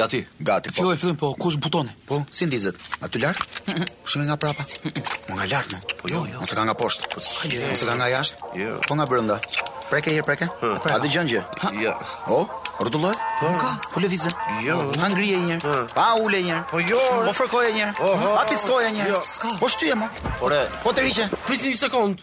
Gati. Gati. Po. Filloi, filloi, po ku është butoni? Po, si ndizet? Aty lart? Po shih nga prapa. Po nga lart, mo. Po jo, jo. Mos e ka nga poshtë. Po si? Mos e ka nga jashtë? Jo. Po nga brenda. Preke një herë, preke. A dëgjon ndonjë gjë? Jo. Po rrotulloje? Po. Nuk ka. Po lëvize. Jo. Ha ngrije një herë. Pa ule një herë. Po jo. Po fërkoje një herë. Ha pickoje një herë. Jo. Po shtyje më. Ore, po të riqe. Prisni një sekond.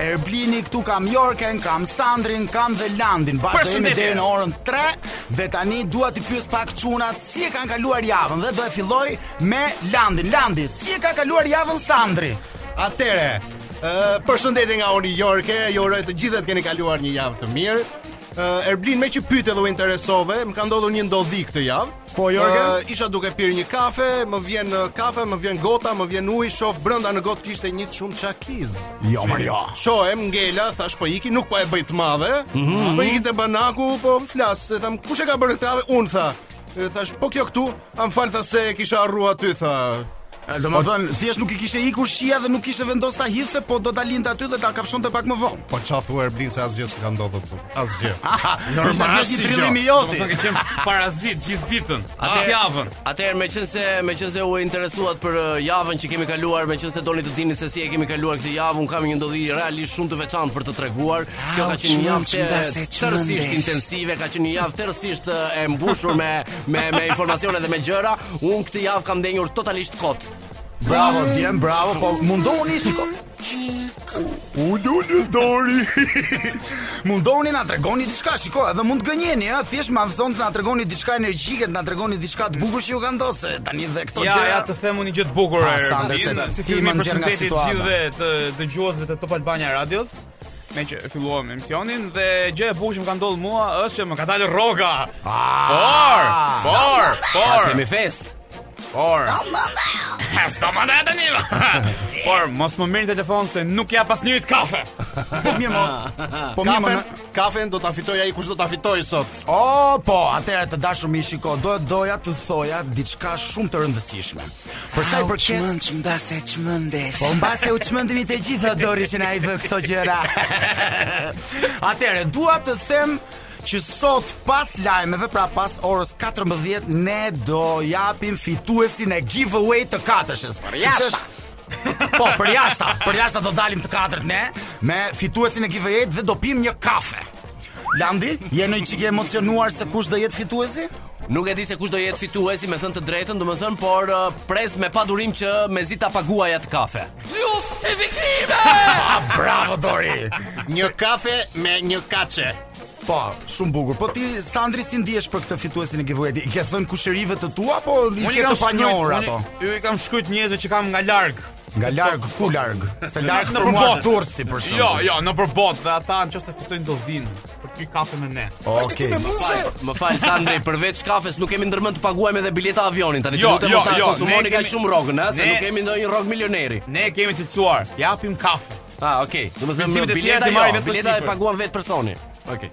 Erblini, këtu kam Jorken, kam Sandrin, kam dhe Landin. Bashkë jemi deri në orën 3 dhe tani dua t'i pyes pak çunat si e kanë kaluar javën dhe do e filloj me Landin. Landi, si e ka kaluar javën Sandri? Atëherë, uh, përshëndetje nga unë Jorke, ju uroj të gjithëve të keni kaluar një javë të mirë. Uh, Erblin, meqë pyete dhe u interesove, më ka ndodhur një ndodhi këtë javë. Po Jorgen, uh, isha duke pirë një kafe, më vjen uh, kafja, më vjen gota, më vjen ujë, shoh brenda në gotë kishte një çamçakëz. Jo, mor jo. Shoh e ngela, thashë po iki, nuk po e bëj të madhe. Mm -hmm. Po iki te banaku, po flas, i them kush e ka bërë këtë kafe? Unë tha. E thashë po kjo këtu, a, më fal tha se e kisha harruar aty tha. E, domethënë, thjesht nuk i kishte ikur shija dhe nuk kishte vendos ta hidhte, po do ta linte aty dhe ta kafshonte pak më vonë. Po ça thua Erblin se asgjë s'ka ndodhur këtu. Asgjë. Normal është një trillim i joti. Do të thotë ke qenë parazit gjithë ditën, tërë javën. Atëherë meqense meqense u interesuat për uh, javën që kemi kaluar, meqense doni të dini se si e kemi kaluar këtë javë, unë kam një ndodhi realisht shumë të veçantë për të treguar. Kjo ka qenë një javë tërësisht intensive, ka qenë një javë tërësisht uh, e mbushur me me me informacione dhe me gjëra, unë këtë javë kam ndenjur totalisht kot. Bravo, djem, bravo, po mundohuni, shiko. Ulu, ulu Dori. mundohuni të na tregoni diçka, shiko, edhe mund të gënjeni, ëh, thjesht domethënë të na tregoni diçka energjike, të na tregoni diçka të bukur që ju ka ndodhur se tani dhe këto gjëra. Ja, ja të them unë një gjë të bukur. Si fillim përshëndetje të gjithë dëgjuesve të Top Albania Radios. Meqë filluam emisionin dhe gjë e bukur që më ka ndodhur mua është që më ka dalë rroga. Ah! Po, po, po. Kemi festë. Po. Kështu, prandaj tani. Por mos më merrni në telefon se nuk ju jap as një kafe. Po mirë mo. Po mirë mo. Kafen do ta fitojë ai kush do ta fitojë sot. Oh, po, atëherë të dashur miq, shiko, do doja të thoja diçka shumë të rëndësishme. Për sa i përket çmend mbase çmendesh. Po mbase çmendemi të gjithë, Dori që na i vë këto gjëra. Atëherë dua të them që sot pas lajmeve, pra pas orës 14, ne do japim fituesin e giveaway të katërshes. Përjashta. Po, përjashta, përjashta do dalim të katërt ne me fituesin e giveaway dhe do pimë një kafe. Landi, je një çikë i emocionuar se kush do jetë fituesi? Nuk e di se kush do jetë fituesi, me thënë të drejtën, domethënë, por uh, pres me padurim që mezi ta paguaj atë kafe. Ju e vikrime! Ah, bravo, Dori! Një kafe me një kace. Po, shumë bukur. Po ti Sandri si ndihesh për këtë fituesin e giveaway? I ke thënë kushërive të tua apo i ke të panjohur ato? Unë i kam shkruajt njerëzve që kam nga larg. Nga larg, ku larg? Se larg nëpër botë tursi për shumë. Jo, jo, nëpër botë dhe ata në qoftë se fitojnë do vinë për të pi kafe me ne. Okej. Okay. Më fal, më fal Sandri, përveç kafes nuk kemi ndërmend të paguajmë edhe bileta avioni tani. Jo, jo, jo, jo, na konsumoni shumë rrogën, se nuk kemi ndonjë rrogë milioneri. Ne kemi të çuar, japim kafe. Ah, okay. Domethënë biletën e marrë vetë biletën e paguan vetë personi. Okay.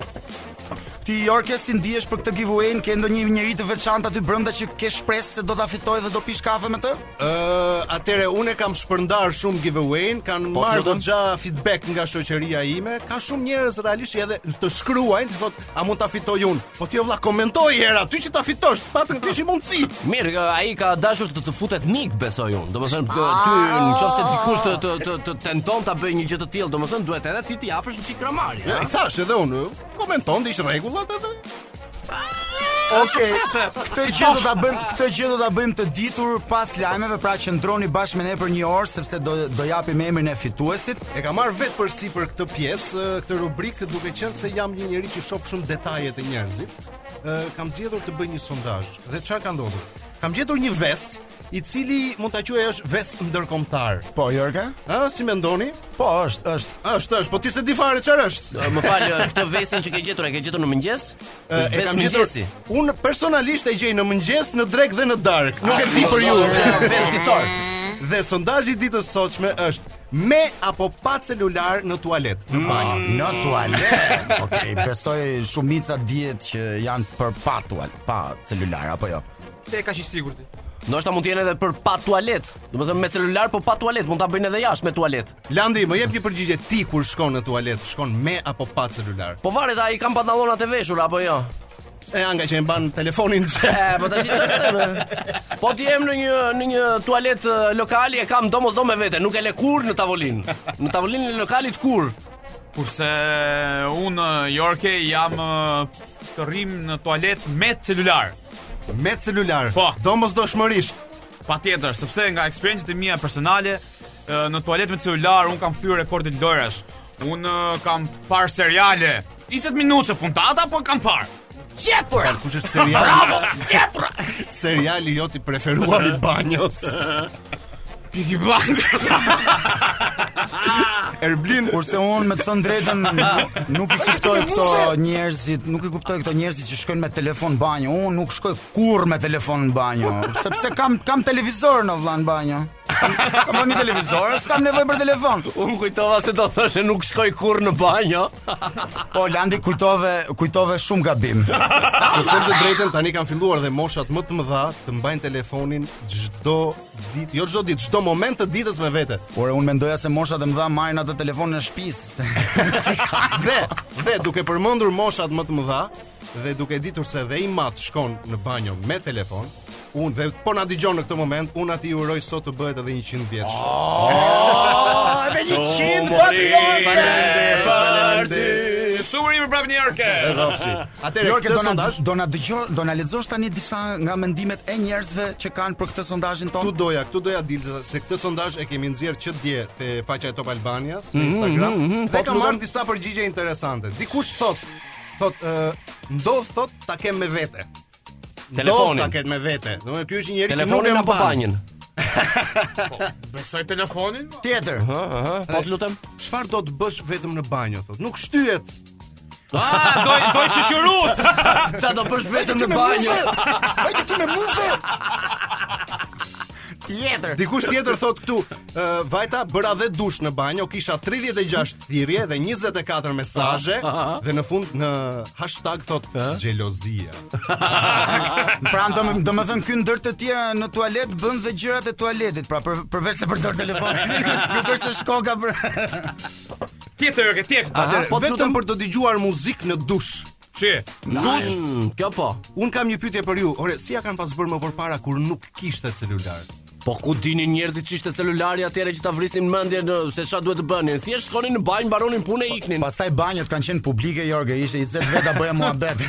Ti Jorke si ndihesh për këtë giveaway? Ke ndonjë njeri të veçantë aty brenda që ke shpresë se do ta fitojë dhe do pish kafe me të? Ë, uh, atëherë unë e kam shpërndar shumë giveaway-n, kam po, marrë goxha feedback nga shoqëria ime. Ka shumë njerëz realisht që edhe të shkruajnë, thotë, a mund ta fitoj unë? Po ti o vlla komento njëherë aty që ta fitosh, pa të kish mundësi. Mirë, ai ka dashur të të futet mik, besoj unë. Domethënë ty ah. nëse dikush të të të, të tenton ta bëjë një gjë të tillë, domethënë duhet edhe ti të japësh një çikë ramarrje. Ja, thashë edhe unë, komento, ndiq rregullat edhe. Okej. Okay. Këtë gjë do ta bëjmë, këtë gjë do ta bëjmë të ditur pas lajmeve, pra qëndroni bashkë me ne për një orë sepse do do japim emrin e fituesit. E kam marrë vetë përsipër këtë pjesë, këtë rubrikë, duke qenë se jam një njeri që shoh shumë detaje te njerëzit, kam zgjedhur të bëj një sondazh. Dhe çfarë ka ndodhur? Kam gjetur një ves, i cili mund ta quaj është ves ndërkombëtar. Po, Jorga? Ë, si mendoni? Po, është, është. Është, është, po ti s'e di fare çfarë është. Më fal, këtë vesin që ke gjetur, e ke gjetur në mëngjes? E kam gjetur. Unë personalisht e gjej në mëngjes, në drekë dhe në darkë. Nuk e di ah, për ju. Ves ditor. Dhe sondazhi i ditës së sotshme është Me apo pa celular në tualet, në banjo. Mm. Në tualet. Okej, besoj shumica dihet që janë për pa tual, pa celular apo jo. Se e ka të sigurt ti. Ndoshta mund t'jenë edhe për pa tualet Domethënë me celular po pa tualet Mund ta bëjnë edhe jashtë me tualet Landi, më jep një përgjigje ti kur shkon në tualet Shkon me apo pa celular Po varet a i kam pantallonat e veshur apo jo E, ngaqë e mban telefonin se. E, po tash çfarë të bëj? Po të jem në një në një tualet eh, lokali e kam domosdo me vete, nuk e le kurrë në tavolinë. Në tavolinën e lokalit kurrë. Kurse unë Jorke jam eh, të rrim në tualet me celular. Me celular. Po. Domosdoshmërisht. Patjetër, sepse nga eksperiencat e mia personale eh, në tualet me celular un kam thyer rekorde lojrash. Unë uh, kam parë seriale 20 minuta puntata, po kam parë Gjepur! Po kush është seriali? Bravo, gjepur! seriali jot i preferuar i banjos Piki Blinders Erblin, kurse unë me të thënë të drejtën nuk i kuptoj këto njerëzit, nuk i kuptoj këto njerëzit që shkojnë me telefon banjo. Unë nuk shkoj kurrë me telefon në banjo, sepse kam kam televizor unë vëlla në banjo. Kam po një televizor, s'kam nevojë për telefon. Unë kujtova se do thoshe nuk shkoj kurrë në banjo. Po Landi kujtove, kujtove shumë gabim. Të them të drejtën tani kanë filluar dhe moshat më të mëdha të mbajnë telefonin çdo ditë, jo çdo ditë, çdo moment të ditës me vete. Por unë mendoja se moshat e mëdha marrin atë telefonin e shtëpisë. Dhe, dhe duke përmendur moshat më të mëdha, dhe duke e ditur se dhe im at shkon në banjo me telefon, unë dhe po na dëgjon në këtë moment, unë atij i uroj sot të bëhet edhe 100 vjeç. Oh, edhe 100 babi. Faleminderit, faleminderit. Sumëri për prapë një orke. Atëherë, Jorke do na do na dëgjon, do na lexosh tani disa nga mendimet e njerëzve që kanë për këtë sondazhin tonë. Këtu doja, këtu doja të dilja se këtë sondazh e kemi nxjerr që dje te faqja e Top Albanias në mhm, Instagram. Mm -hmm, mm -hmm, dhe po, kam marrë disa përgjigje interesante. Dikush thotë thot ë ndodh thot ta kem me vete. Ndodh Telefonin. ta ketë me vete. Domethënë ky është një njeri që nuk Telefonin e apo mban. banjën? Besoj telefonin, mo. Tjetër. Ëh, ëh, po të lutem. Çfarë do të bësh vetëm në banjo thot? Nuk shtyhet. Ah, do do shoqëri. Ça do bësh vetëm në banjë? Hajde ti me mufe. Tjetër. Dikush tjetër thot këtu, ë, vajta bëra dhe dush në banjo, kisha 36 thirrje dhe 24 mesazhe dhe në fund në hashtag thot xhelozia. Pra do do me thënë ky ndër të tjera në tualet bën dhe gjërat e tualetit, pra për, përveç se përdor telefonin. Nuk është se shkoka për. Tjetër, okay, tjetër. Aha, Atëherë, po të vetëm lutem. për të dëgjuar muzikë në dush. Çi? Dush. Kjo po. Un kam një pyetje për ju. Ore, si ia kanë pas bërë më përpara kur nuk kishte celular? Po ku dinin njerëzit ç'ishte celulari atëre që ta vrisnin mendjen se ça duhet të bënin. Thjesht shkonin në banjë, mbaronin punë e po, iknin. Pastaj banjët kanë qenë publike Jorge, ishe 20 veta bëje muhabet.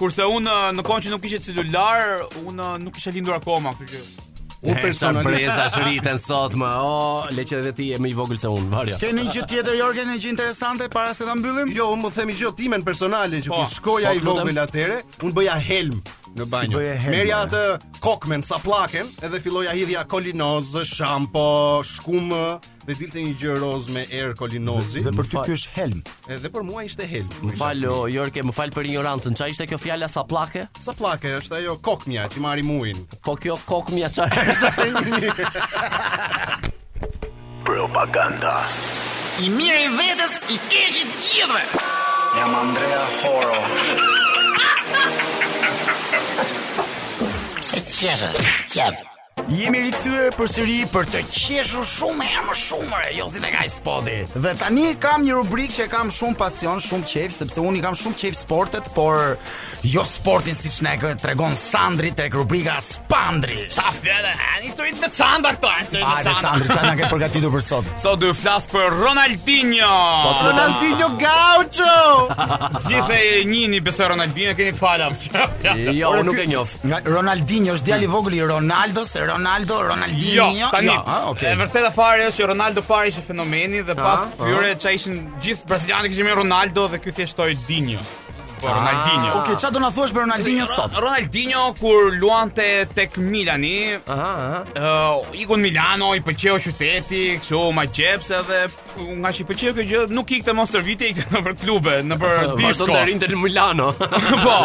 Kurse unë në kohën që nuk kishte celular, unë nuk kisha lindur akoma, kështu që Unë Herca personalisht breza shëriten sot më. O, le që edhe ti je më i vogël se unë, varja. Ke ndonjë gjë tjetër Jorgen, ndonjë gjë interesante para se ta mbyllim? Jo, unë mund të them një gjë timen personale që Po, kur shkoja po, të lutem. i vogël atëre, unë bëja helm në banjo. bëje helm, Merja ore? atë kokmen, saplaken, edhe filloja hidhja kolinoz, shampo, shkumë, dhe dilte një gjë roz me erë kolinozi. Dhe për ty ky është helm. Edhe për mua ishte helm. Më fal o Jorke, më fal për injorancën. Çfarë ishte kjo fjala sapllake? Sapllake është ajo kokmja që marr ujin. Po kjo kokmja çfarë është? Propaganda. I miri i vetes, i keqi i gjithëve. Jam Andrea Horo. Pse qeshë? Qeshë. Jemi rikthyer përsëri për të qeshur shumë e më shumë e Jozi me Guys Podi. Dhe tani kam një rubrikë që kam shumë pasion, shumë qejf sepse unë i kam shumë qejf sportet, por jo sportin siç na e tregon Sandri tek rubrika Spandri. Sa fjalë, ani histori të çanda këto, ani histori të çanda. Sandri ça na ke përgatitur për sot. Sot do të flas për Ronaldinho. Po, Ronaldinho Gaucho. Gjithë e njihni besoj Ronaldinho keni të falë. Jo, unë nuk e njoh. Ronaldinho është djali i vogël i Ronaldos, Ronaldo, Ronaldinho. Jo, tani. Jo, ah, okay. E vërteta fare është që Ronaldo i pari ishte fenomeni dhe pas ah, këtyre ah. që ishin gjithë brazilianët që ishin Ronaldo dhe ky thjesht shtoi Dinho. Po ah, Ronaldinho. Okej, okay, çfarë do na thuash për Ronaldinho sot? Ronaldinho kur luante tek Milani, aha, aha. Uh, iku në Milano, i pëlqeu qyteti, kështu me qejf edhe nga që i pëlqeu kjo gjë, nuk ikte më në stërvitje, ikte nëpër klube, nëpër disko. Vazhdonte rrinte në Milano. po,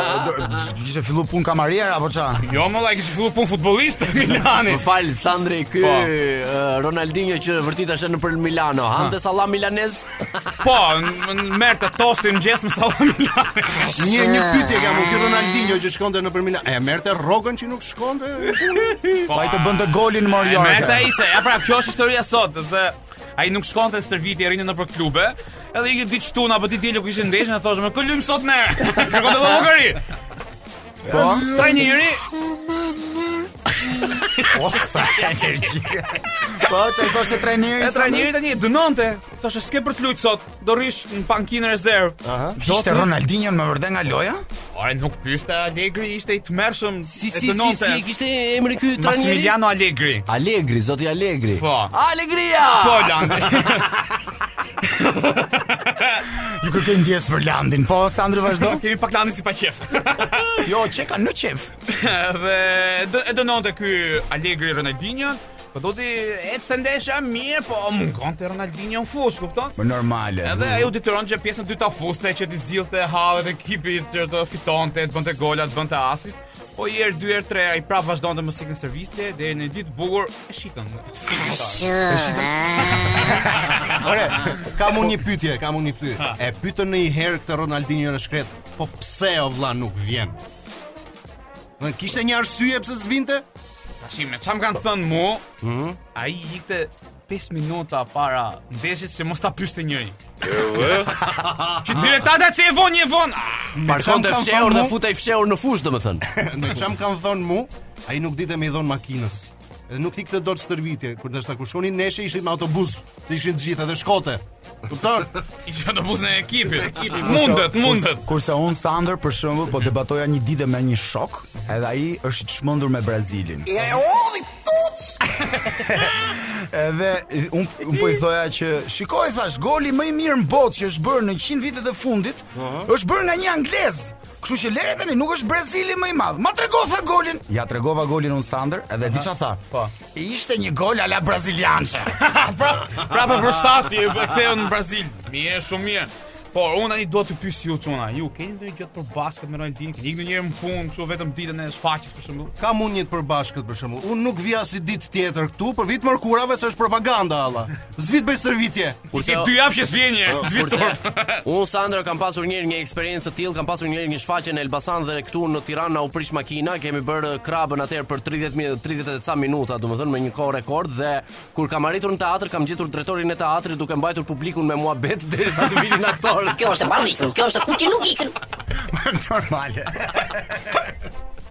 kishte filluar punë kamarier apo ça? Jo, më like kishte filluar punë futbollist në Milano. Më fal, Sandri, ky po. uh, Ronaldinho që vërtitej nëpër Milano, ha? Hante sallam milanez. po, merrte tostin mëngjes me sallam milanez. një një pyetje kam, ky Ronaldinho që shkonte nëpër Milano, e merrte rrogën që nuk shkonte? po, ai të bënte golin Moriarty. Merrte ai se, ja pra, kjo është historia sot, se Ai nuk shkonte stërvitje rrinte nëpër klube, edhe ditë të shtunë apo të dielë kur kishin ndeshjen, thoshte me kë lujmë sot ne. Kërkonte llogari. Po, trajneri. O sa energjike. Po, çfarë thoshte trajneri? Trajneri tani dënonte. Thoshte s'ke për të luajtur sot. do rrish në pankinë rezervë. Aha. E hiqte Ronaldinho me vërtet nga loja? Ore nuk pyeste Allegri ishte i tmerrshëm si si si, si si e kishte emrin ky trajneri. Massimiliano Allegri. Allegri, zoti Allegri. Po. Allegria. Po lan. Ju kërkoj ndjesë për Landin, po Sandri vazhdo. Kemi pak Landin si pa qejf. jo, qenka në qejf. Dhe e dënonte ky Allegri Ronaldinho Po s'do t'i ecte ndeshja mirë, po mungonte Ronaldinho në fushë, kupton? Po normale. Edhe ai u detyronte që pjesën e dytë ta fuste, që t'i zgjidhte hallet e ekipit që të fitonte, të bënte gola, të bënte asist. Po një herë 2 herë 3 ai prap vazhdonte më s'ikën stërvitje dhe një ditë të bukur e shitën. E shitën. Ore, kam unë një pyetje, kam unë një pyetje. E pyetën ndonjëherë këtë Ronaldinhon e shkretë, po pse o vlla nuk vjen? kishte një arsye pse s'vinte? Tashi me ça më kanë thënë mu, ëh, mhm. ai ikte 5 minuta para ndeshjes që mos ta pyste njeri. Edhe. Që direktata që e von, e von. Ah, Parkonte fshehur dhe futej fshehur në fush, domethënë. Me ça më kanë thënë mu, ai nuk dite me i dhon makinës. Edhe nuk ikte dot në stërvitje, kur ndërsa kur shkonin ndeshje ishin me autobus, të ishin të gjithë edhe shkote. Kupton? Kishin autobusin e ekipit. ekipi mundet, mundet. Kurse un Sander për shembull po debatoja një ditë me një shok, edhe ai është i çmendur me Brazilin. Ja, oli tuç. Edhe un un po i thoja që shikoj thash goli më i mirë në botë që është bërë në 100 vitet e fundit, uh -huh. është bërë nga një anglez. Kështu që lere tani nuk është Brazili më i madh. Ma trego tha golin. Ja tregova golin un Sander, edhe di ça tha. Po. Ishte një gol ala braziliane. prapë, prapë së prapthi e ktheu në Brazil. Mirë, shumë mirë. Por unë tani dua të pyes ju çuna, ju keni ndonjë gjë të përbashkët me Ronaldinho? Keni ikën njëherë në punë, kështu vetëm ditën e shfaqjes për shembull? Kam unë një të përbashkët për shembull. Unë nuk vi asnjë ditë tjetër këtu përveç të mërkurave se është propaganda alla. S'vi të bëj stërvitje. Kurse dy javë që s'vjen një, po, s'vjen turp. Unë Sander kam pasur një herë një eksperiencë të tillë, kam pasur një herë një shfaqje në Elbasan dhe këtu në Tiranë na u prish makina, kemi bërë Krrabën atëherë për 30 minuta, 30 e ca minuta, domethënë me një kohë rekord dhe kur kam arritur në teatr, kam gjetur drejtorin e teatrit duke mbajtur publikun me muhabet derisa të vinin aktorët. Kjo është e bardhë, kjo është e kuqe nuk ikën. Normale.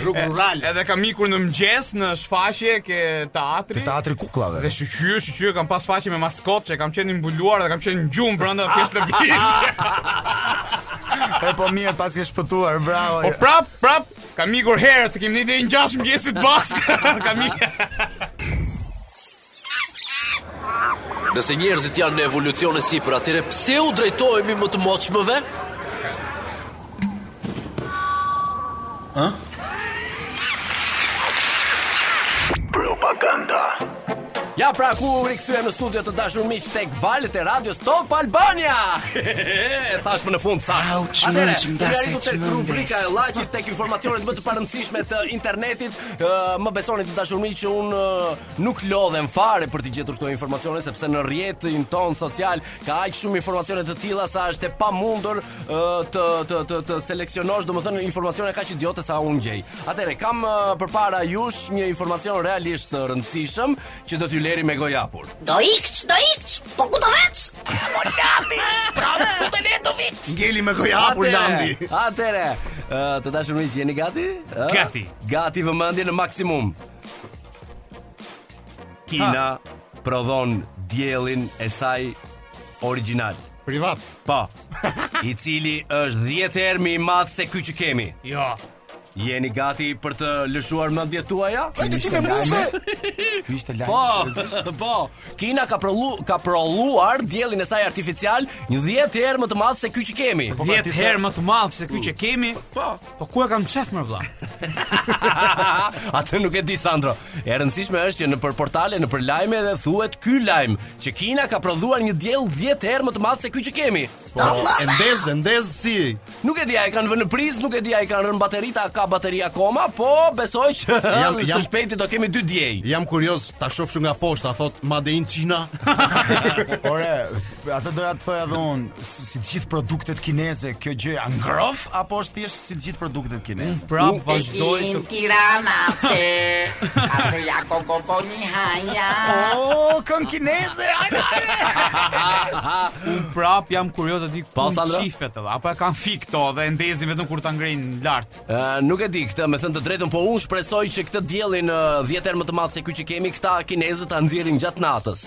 Rrugë rurale. Edhe kam ikur në mëngjes në shfaqje ke teatri. Te teatri kukullave. Dhe shyqyr, shyqyr kam pas shfaqje me maskot që kam qenë i mbuluar dhe kam qenë në gjum brenda pjesë të pjesë. E po mirë paske shpëtuar, bravo. Po prap, prap, kam ikur herët se kemi ndenjur në gjashtë mëngjesit bashk. kam ikur. Nëse njerëzit janë në evolucion e sipër, atëre pse u drejtohemi më të moçmëve? Ë? Propaganda. Ja pra ku u rikthyem në studio të dashur miq tek valët e radios Top Albania. e thash më në fund sa. Atëre, ne arritëm tek rubrika e Llaçit tek informacionet më të parëndësishme të internetit. Uh, më besoni të dashur miq që un uh, nuk lodhem fare për të gjetur këto informacione sepse në rrjetin tonë social Ka aq shumë informacione të tilla sa është e pamundur të të të të seleksionosh, domethënë informacione kaq idiote sa unë gjej. Atëherë kam përpara jush një informacion realisht të rëndësishëm që do t'ju lërë me gojapur. Do ikësh, do ikësh, po ku do veç? Mori Landi. Prandaj do të ne do vec. Ngeli me gojapur Landi. Atëherë, të dashur miq, jeni gati? Gati. Gati vëmendje në maksimum. Kina prodhon diellin e saj origjinal. Privat. Po. I cili është 10 herë më i madh se ky që kemi. Jo. Jeni gati për të lëshuar mendjet tuaja? Ky ishte lajmi. Ky ishte lajmi. Po, po. Kina ka prodhu ka prodhuar diellin e saj artificial 10 herë më të madh se ky që kemi. 10 herë më të madh se ky që kemi. Po. Po ku e kanë mçef mo vlla? Atë nuk e di Sandro. E rëndësishme është që nëpër portale, nëpër lajme dhe thuhet ky lajm që Kina ka prodhuar një diell 10 herë më të madh se ky që kemi. Po, e ndez, e ndez si. Nuk e di a e kanë vënë në prizë, nuk e di a i kanë rënë bateritë a, ka bateri akoma, po besoj që jam, jam, së shpejti do kemi dy diej. Jam kurioz ta shoh nga poshtë, a thotë Made in China. Ore, Po atë doja të thoja dhe unë, si si të gjithë produktet kineze, kjo gjë a ngroh apo është thjesht si të gjithë produktet kineze? Prap vazhdoj të Tirana se atë ja ko ko ko një hanja. Oh, këngë kineze, hajde, hajde! Unë prap jam kurioz të di ku Pas, Sandra? mçifet edhe, apo e kanë fik këta dhe e ndezin vetëm kur ta ngrenë lart. Ë, nuk e di këtë, me thënë të drejtën, po unë shpresoj që këtë diellin uh, 10 herë më të madh se ky që kemi, këta kinezët ta nxjerrin gjatë natës.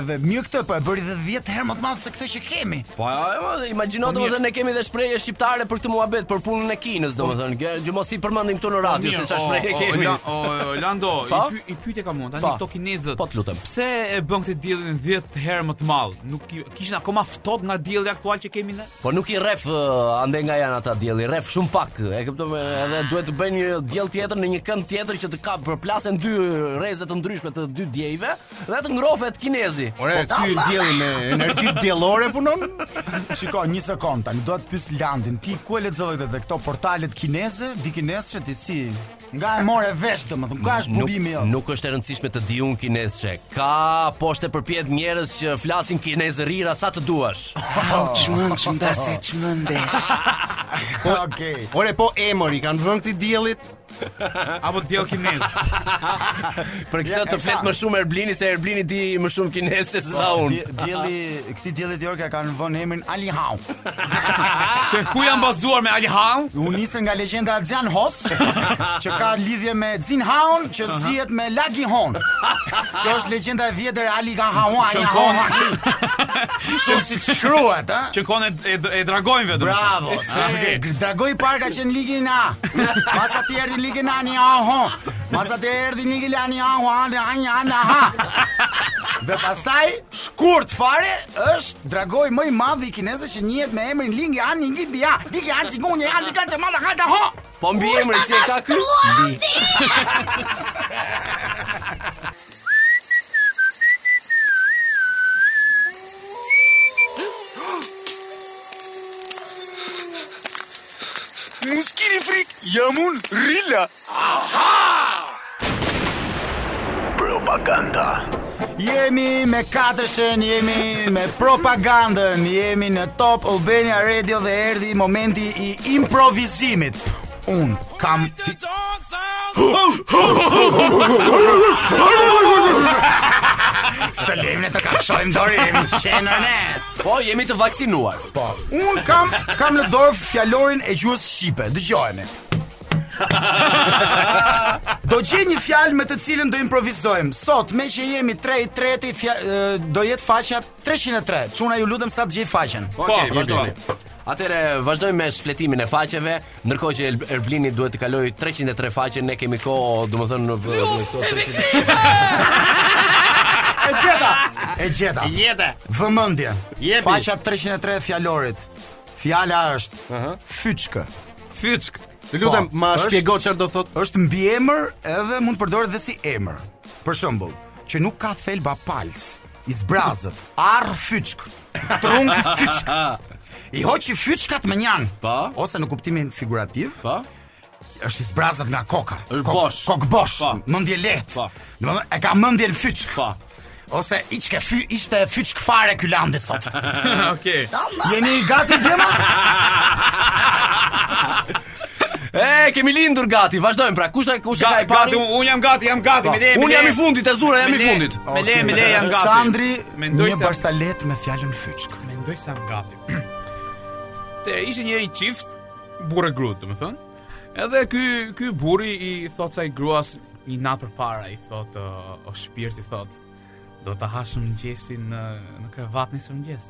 Edhe mirë këtë, po e bëri dhe 10 herë më të madh se këtë që kemi. Po ajo, ajo, ajo imagjino po domethënë ne kemi dhe shprehje shqiptare për këtë muhabet, për punën e Kinës domethënë. Po, ju mos i përmendim këtu në po radio se çfarë shprehje kemi. O, o, Lando, i, py, i pyte ka mund, tani këto kinezët. Po të lutem. Pse e bënë këtë diellin 10 herë më të madh? Nuk kishin akoma ftohtë nga dielli aktual që kemi ne? Po nuk i rreh andej nga janë ata dielli, rreh shumë pak. E kuptoj, edhe duhet të bëjnë një diell tjetër në një kënd tjetër që të kap përplasen dy rreze të ndryshme të dy diejve. Dhe të ngrohet kinezi. Ore, po ky dielli me energji diellore punon. Shiko, një sekond, tani do të pyes Landin, ti ku e lexove këtë dhe këto portalet kineze, di kinezçe ti si? Nga e more vesh domethënë, kush është burimi jot. Nuk është e rëndësishme të di unë kinezçe. Ka poshtë e përpjetë njerëz që flasin kinezërira sa të duash. Oh, çmund çmbase çmendesh. Okej. Ore po emër i kanë vënë këtij diellit? Apo diell kinez. Për këtë të flet më shumë Erblini se Erblini di më shumë kinezçe sesa po, unë. Dielli, këtij diellit ore i kanë vënë emrin Ali Hao. Që ku janë bazuar me Ali Hao? U nisën nga legjenda Zian Hos, që ka lidhje me Zin Haon, që zihet me Lagi Hon. Kjo është legjenda e vjetër Ali Ga Hao, Ali Hao. Shumë si të shkruajt, ha? Që kanë e, e, e dragoin vetë. Bravo, se dragoi parka Qenë ligi na Masa ti erdi ligi na një aho Masa ti erdi ligi na një aho Ani ani ani aha Dhe pastaj shkurt fare është dragoi më i madh i kinezëve që njihet me emrin Lingi Yan Ling Bia. Ling Yan si goni Yan Ling Yan mala hada ho. Po mbiemrin si e ka ky? Mos kini frikë, jam unë Rila. Aha! Propaganda. Jemi me katërshen, jemi me propagandën, jemi në Top Albania Radio dhe erdhi momenti i improvizimit. Un kam ti S'e lëmë ne të kafshojmë Dori jemi qen ne Po, jemi të vaksinuar Po, unë kam, kam në dorë fjalorin e gjuhës shqipe Dëgjojmë Do gjej një fjalë me të cilën do improvizojmë Sot, meqë jemi 3-3 Do jetë faqja Treqind e tre, çuna ju lutem sa të gjej faqen. Po, okay, vazhdo. Atëre vazhdojmë me shfletimin e faqeve, ndërkohë që Erblini duhet të kalojë 303 faqe, ne kemi kohë, domethënë në këto E gjeta. E gjeta. E gjeta. Vëmendje. Faqja 303 e fjalorit. Fjala është ëh uh -huh. fyçkë. Fyçkë. Ju lutem, po, ma shpjego çfarë do thotë. Është mbiemër edhe mund të përdoret dhe si emër. Për shembull, që nuk ka thelb a palcë. I zbrazët, arrë fyçkë, trung fyçkë. I hoqi fyçkat mënjanë. Po. Ose në kuptimin figurativ. Po. Është i zbrazët nga koka. Është Kok- bosh. Kokëbosh, Po. mendjelehtë. Po. Domethënë e ka mendjen fyçkë. Po. Ose ishte fy, ishte fyçkë fare ky Landi sot. Okej. Jeni gati djema? E, kemi lindur gati, vazhdojmë pra, kush e, kush e ka i pari? Gati, unë jam gati, jam gati, më lër, më lër. Unë jam i fundit, e zura, jam i fundit. Më lër, më lër, jam gati. Sandri, Mendoj një barsaletë me fjalën fyçkë. Mendoj se jam gati. Te, ishte një çift, burrë e grua, domethënë. Edhe ky, ky burri i thotë asaj gruas një natë përpara, i thotë, o shpirt i thotë, do ta hash mëngjesin në, në krevat nesër më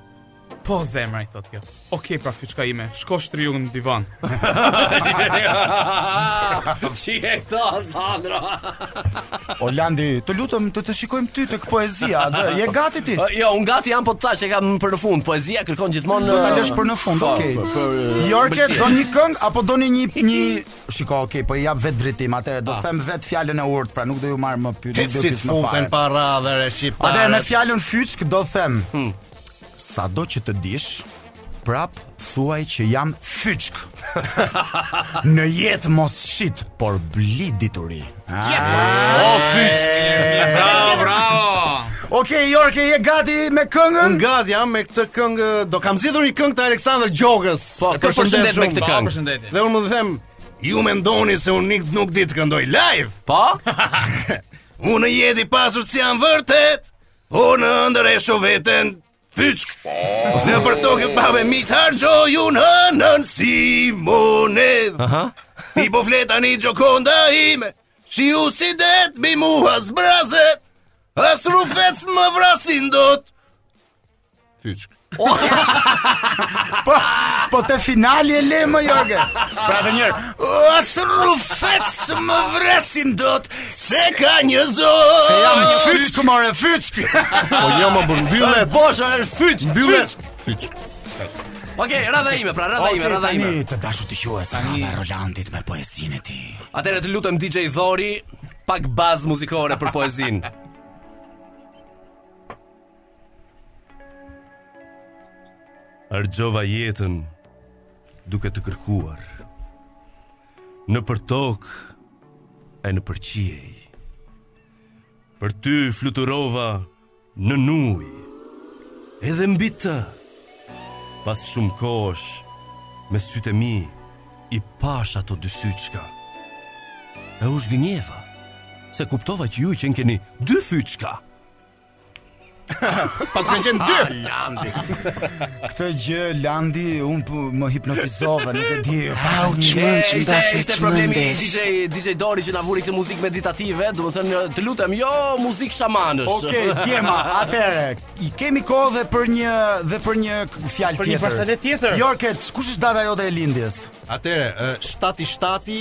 Po zemër i thotë kjo. Okej, pra fyçka ime, shko shtrihu në divan. Ç'i ke këto, Sandro? O Landi, të lutem të të shikojmë ty te poezia, dhe je gati ti? Uh, jo, unë gati jam, po të thashë e kam për në fund, poezia kërkon gjithmonë... Do ta lësh për në fund, po, okej. Okay. Jorke, do një këngë, apo do një një... një... Shiko, okej, okay, po i jap vetë drejtim, atëhere do ah. them vetë fjalën e urtë, pra nuk do ju marr më pyetje, do të më fare. Se të futen para dhe shqiptarët. Atë me fjalën fyçkë do them. Hmm. Sado që të dish, prap thuaj që jam fyçk. Në jetë mos shit, por bli dituri. Ah, O fyçk. Bravo, bravo. Okej, Jorke, je gati me këngën? Gati jam me këtë këngë, do kam zgjedhur një këngë të Aleksandër Gjokës. Po, të përshëndet me këtë këngë. Po, përshëndetje. Dhe unë mund të them, ju mendoni se unë nik- nuk di të këndoj live. Po? Unë në jetë i pasur si jam vërtet, Po në ëndërr e shoh veten, fyçk, nëpër tokë pamë mitë, harxhoj unë hënën si monedhë. Aha. Hip e fli tani, Xhokonda ime, shiu si det mbi mua zbrazet, as rrufetë s'më vrasin dot. Fyçk. po, po te finali e le më joge. Pra dhe një herë, as rrufetë s'më vrasin dot, se ka një zot. Se jam një fyçk, more, fyçk. po jo më bërë, mbyllet. Bosha është fyçk, mbyllet. Fyçk. Ok, radha ime, pra radha ime, radha ime. Tani të dashur shikues, radha e Rolandit me poezinë e tij. Atëherë të lutem DJ Dori, pak bazë muzikore për poezinë. Harxhova jetën duke të kërkuar Nëpër tokë e nëpër qiej Për ty fluturova nën ujë Edhe mbi të Pas shumë kohësh me sytë e mi I pashë ato dy syçka E u zhgënjeva Se kuptova që ju qenkeni dy fyçka Paskan qenë dy. Ah, Landi. Këtë gjë Landi unë po më hipnotizove, nuk e di. Au, çmend, çmend, çmend. Ishte problemi i DJ DJ Dori që na vuri këtë muzikë meditative, domethënë të lutem, jo muzikë shamanësh. Okej, okay, djema, atëre, i kemi kohë dhe për një dhe për një fjalë tjetër. Për një fjalë tjetër. Jorke, kush është data jote e lindjes? Atëre, 7 i 7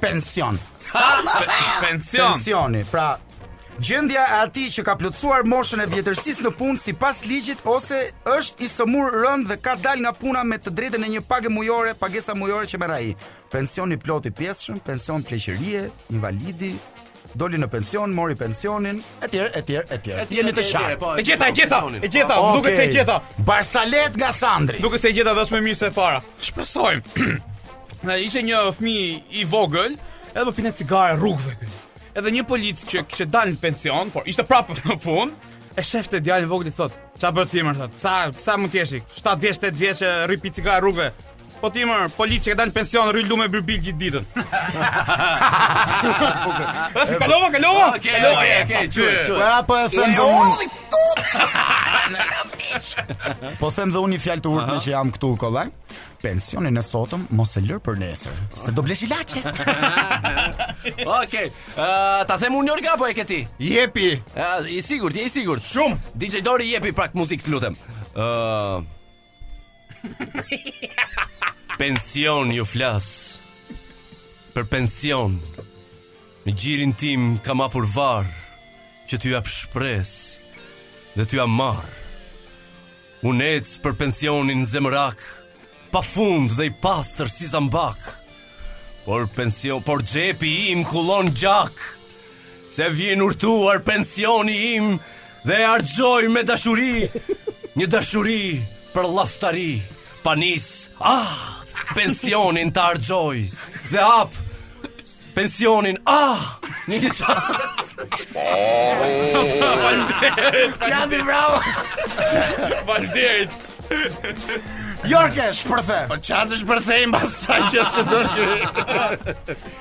pension. pension. Pensioni, pra Gjendja e atij që ka plotësuar moshën e vjetërsisë në punë sipas ligjit ose është i sëmurë rëndë dhe ka dalë nga puna me të drejtën e një page mujore, pagesa mujore që merr ai. Pension i plotë, i pjesshëm, pension pleqërie, invalidi, doli në pension, mori pensionin, etj, etj, etj. Jeni të qartë. Po, e gjeta, e po, gjeta, e gjeta, më duket se e gjeta. Barsaletë nga Sandri. Duket se e gjeta dash më mirë se para. Shpresojmë. Na ishte një fëmijë i vogël, edhe po pinte cigare rrugëve këtu. Edhe një polic që kishte dalë në pension, por ishte prapë në punë, e shef djalin e vogël, i thotë, "Ça bën ti mo, thotë? Sa, sa mund të jesh? 7 vjeç, 8 vjeç rri pi cigare rrugëve." Po ti më, polici ka dalë pension, rri llume birbil gjithë ditën. Ëh, kalova, kalova. Okej, okej, okej, çuj, çuj. Po apo e them dhe unë. Po them dhe unë një fjalë të urtë që jam këtu kollaj. Pensionin e sotëm mos e lër për nesër, se do blesh ilaçe. Okej. Ë, ta them unë Jorke apo e ke ti? Jepi. Ë, i sigurt, je i sigurt. Shumë. DJ Dori jepi pak muzikë, të lutem. Ë, Pension ju flas Për pension Në gjirin tim kam hapur varr Që t'ju jap shpresë Dhe t'jua marr Unë ec për pensionin zemërak Pa fund dhe i pastër si zambak Por pension Por xhepi im kullon gjak Se vjen vërtuar pensioni im dhe e harxhoj me dashuri, një dashuri për llaftari, pa nis, ah, pensionin ta harxhoj dhe jap pensionin, ah, një një çast. Landi bravo. Faleminderit. Jorke, shpërthe. Po çfarë të shpërthejmë pas sa që s'do.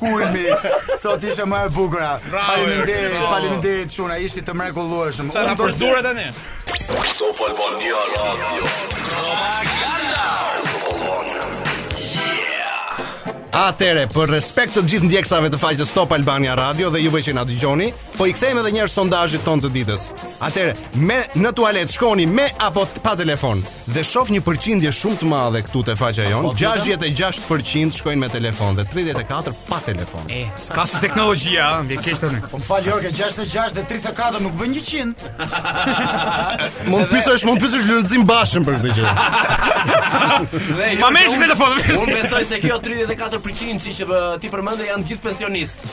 Kulmi, sot ishe më e bukura. Faleminderit, bravo. faleminderit Çuna, ishit të mrekullueshëm. Sa na përzure tani? Top Albania Radio. Atëhere, për respekt të gjithë ndjekësve të faqes Top Albania Radio dhe juve që na dëgjoni, Po i kthehemi edhe njëherë sondazhit tonë të ditës. Atëherë, me në tualet shkoni me apo pa telefon dhe shof një përqindje shumë të madhe këtu te faqja jonë. 66% po, shkojnë me telefon dhe 34 pa telefon. E, s'ka si teknologjia, ëh, mbi keq tani. Po më fal Jorke, 66 dhe 34 nuk bën 100. Mund ta pyesësh, mund ta pyesësh Lulzim Bashën për këtë gjë. Ma me telefonin. Unë besoj se kjo 34% që ti përmende janë gjithë pensionistë.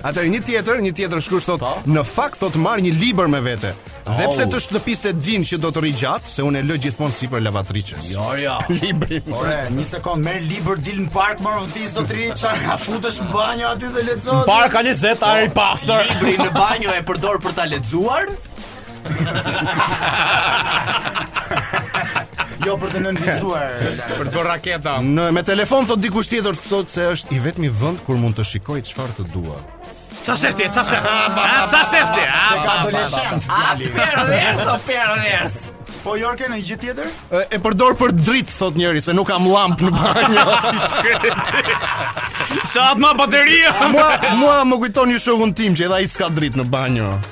Atëherë një tjetër, një tjetër shkrues thotë, po. në fakt thotë marr një libër me vete. Dhe pse të shtëpisë e dinë që do të rri gjatë, se unë e lë gjithmonë sipër lavatriçes. Jo, jo. Libri. Ore, një sekond, merr libër, dil në park, mor ti zotri, çfarë ka që futesh në banjo aty të lexosh? Park ka 20 ari pastor. Libri në banjo e përdor për ta lexuar? Jo për të nënvizuar. Për të bërë raketa. Me telefon thotë dikush tjetër thotë se është i vetmi vend ku mund të shikoj çfarë të dua. Ça sheh ti, ça sheh ti. Ah, ça sheh ti. Ah, ka adoleshent djali. Pervers o pervers. Po Jorke ndonjë gjë tjetër? E, e përdor për dritë, thotë njëri, se nuk kam llampë në banjo. Sa të mbajë bateria. mua mua më kujton një shokun tim që edhe ai s'ka dritë në banjo.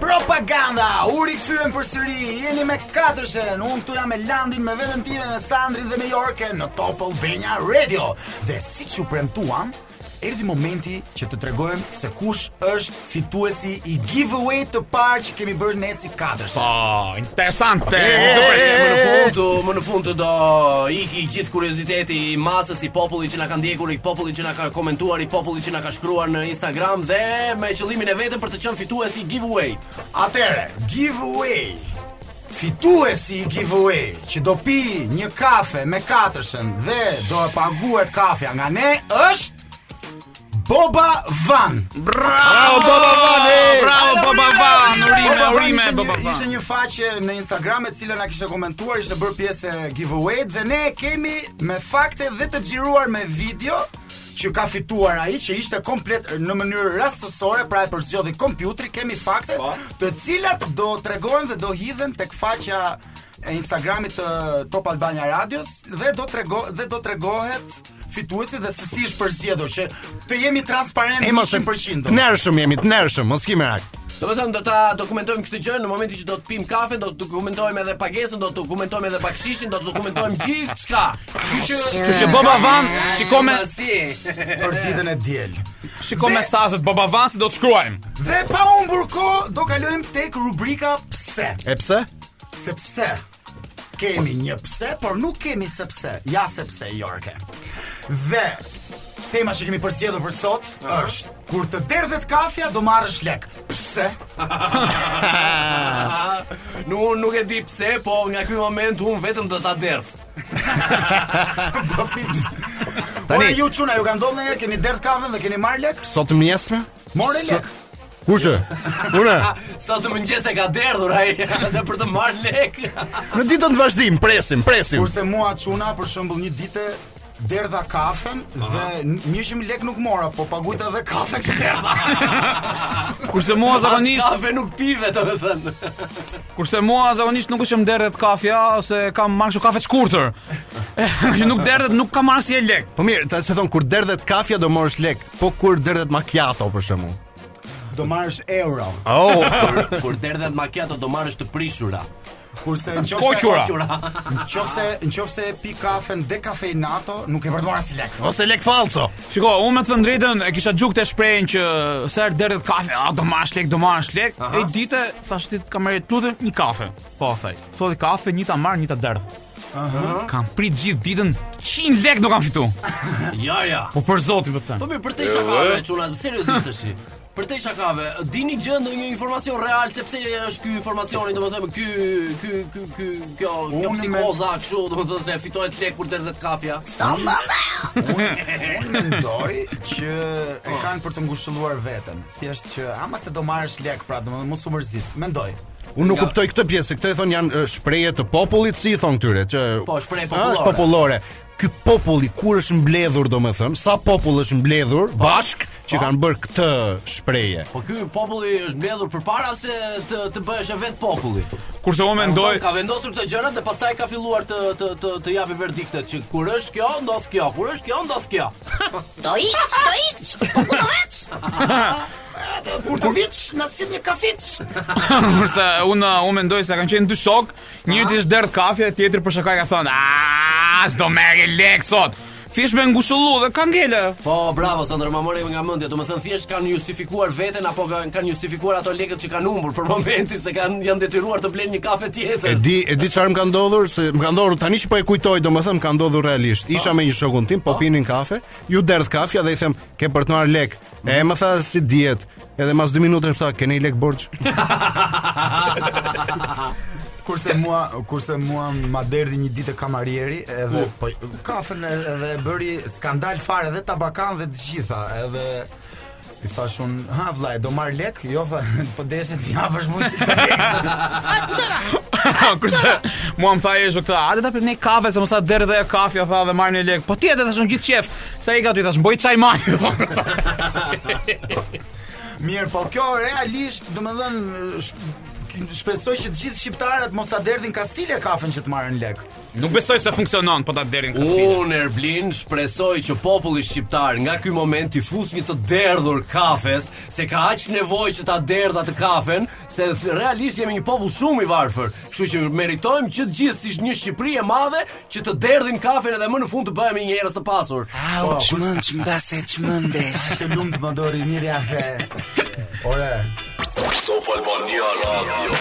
Propaganda! U rikthyem përsëri. Jeni me katërshen. Unë këtu jam me Landin, me veten time, me Sandrin dhe me Jorken në Top Albania Radio. Dhe siç u premtuam, erdhi momenti që të tregojmë se kush është fituesi i giveaway të parë që kemi bërë ne si katërshe. Po, interesante. Më në fund, më në fund do iki gjithë kurioziteti i masës, i popullit që na ka ndjekur, i popullit që na ka komentuar, i popullit që na ka shkruar në Instagram dhe me qëllimin e vetëm për të qenë Fituesi i giveaway-t. Atëre, giveaway. Fituesi i giveaway që do pi një kafe me katërshën dhe do e paguhet kafja nga ne, është Boba Van. Bravo Boba Van. Bravo Boba Van. Urime, urime Boba Van. Ishte një faqe në Instagram e cila na kishte komentuar, ishte bërë pjesë e giveaway-t dhe ne e kemi me fakte dhe të xhiruar me video që ka fituar ai që ishte komplet në mënyrë rastësore, pra e përzgjodhi kompjuteri, kemi fakte, po, të cilat do tregohen dhe do hidhen tek faqja e Instagramit të Top Albania Radios dhe do trego dhe do tregohet fituesi dhe se si është përzgjedhur që të jemi transparentë 100%. Të ndershëm jemi, të ndershëm, mos kini merak. Domethënë do ta dokumentojmë këtë gjë në momentin që do të pim kafe, do të dokumentojmë edhe pagesën, do të dokumentojmë edhe bakshishin, do të dokumentojmë gjithçka. Kështu që, kështu që Boba Van, shikoj me për ditën e diel. Shiko mesazhet Boba Van se do të shkruajmë. Dhe pa humbur kohë, do kalojmë tek rubrika pse. E pse? Sepse. Kemi një pse, por nuk kemi sepse. Ja sepse, Jorke. Dhe tema që kemi përzgjedhur për sot është kur të derdhet kafja do marrësh lek. Pse? Nuk nuk e di pse, po nga ky moment unë vetëm do ta derdh. Po fiks. Tani- Ore ju çuna, ju ka ndodhur ndonjëherë keni derdh kafen dhe keni marrë lek? Sot në mëngjes? More lek. Kush? Unë? Sot në mëngjes e ka derdhur ai, se për të marrë lek. Në ditët në vazhdim, presim, presim. Kurse mua çuna për shembull një ditë derdha kafen dhe mirë lek nuk mora, po paguajta edhe kafen që derdha. Kurse mua zakonisht kafe nuk pi, domethënë. Kurse mua zakonisht nuk është se më derdhet kafja ose kam marrë kafe të shkurtër. Nuk derdhet, nuk kam marrë as lek. Po mirë, ta zëmë thonë kur derdhet kafja do marrësh lek. Po kur derdhet macchiato për shembull. Do marrësh euro. Oh, kur derdhet macchiato do marrësh të prishura. Kurse në qoftë se kokrra. Në qoftë se, në qoftë se pi kafen dekafeinato, nuk e përdo as lek. Ose lek falso. Shiko, unë me të thënë të drejtën, e kisha dëgju këtë shprehjen që sa herë derdhet kafe, a do marrësh lek, do marrësh lek. E një ditë i thashë kamarierit të një kafe. Po, tha ai, dy kafe, një ta marr, një ta derdh. Aha. Kam prit gjithë ditën 100 lekë do kam fitu. Ja, ja. Po për zotin po të them. Po mirë, përtej shakave, çuna, seriozisht tash. Përtej shakave, dini gjë ndonjë informacion real sepse është ky informacioni, domethënë ky ky ky ky kjo kjo psikoza kështu, domethënë se fitohet lekë kur derdhet kafja. Unë mendoj që e po. kanë për të ngushëlluar veten, thjesht që ama se do marrësh lekë, pra domethënë mos u mërzit. Mendoj. Unë nuk kuptoj këtë pjesë, se këtë e thonë janë shprehje të popullit, si i thonë këtyre që Po, shprehje popullore. Është popullore. Ky populli kur është mbledhur, domethënë, sa popull është mbledhur po. bashk që po. kanë bërë këtë shprehje. Po ky populli është mbledhur përpara se të të bëheshe vetë populli. Kurse unë mendoj ka vendosur këto gjëra dhe pastaj ka filluar të të të të japë verdiktet që kur është kjo, ndodh kjo, kur është kjo, ndodh kjo. Do ik, do ik. Po ku do vesh. Edhe kur të vish, na sjell një kafic. Kurse unë unë mendoj se kanë qenë dy shokë, njërit i është derdh kafe, tjetri për shaka ka thënë, "Ah, se do marrësh lek sot." Thjesht me ngushëllu dhe ka ngelë. Po, bravo, Sandra, ma more nga mendja, domethënë thjesht kanë justifikuar veten, apo kanë, kanë justifikuar ato lekët që kanë humbur për momentin, se kanë, janë detyruar të blenë një kafe tjetër. E di, e di çfarë më ka ndodhur, se më ka ndodhur tani që po e kujtoj, domethënë ka ndodhur realisht. Isha me një shokun tim, po pinim kafe, iu derdh kafja dhe i them, "Ke për të marrë lek." E më tha s'i dihet, edhe mas 2 minuta më tha ke një lek borxh. Kurse mua, kurse mua ma derdhi një ditë kamarieri, edhe po kafen edhe e bëri skandal fare edhe tabakan dhe të gjitha, edhe i thashë unë, hë vllai, do marr lek? Jo, tha, po deshe ti japësh mund të. Kurse mua më tha e shoqja, a do të pini kafe se mos të derdhet ajo kafe, tha dhe marrni lek. Po ti edhe thashë unë gjithë qef. S'e ke gati thashë, më bëj çaj mali. Mirë, po kjo realisht, domethënë, shpresoj që të gjithë shqiptarët mos ta derdhin kastile kafen që të marrin lek. Nuk besoj se funksionon po ta derdhin kastile. Unë Erblin shpresoj që populli shqiptar nga ky moment t'i fusë një të derdhur kafes, se ka aq nevojë që ta derdhë atë kafen, se realisht jemi një popull shumë i varfër. Kështu që meritojmë që të gjithë si një Shqipëri e madhe që të derdhim kafen edhe më në fund të bëhemi njerëz të pasur. Au, po, çmend, mbase çmendesh. Të lumtë dora mirë ja the. Ore. Top Albania Radio.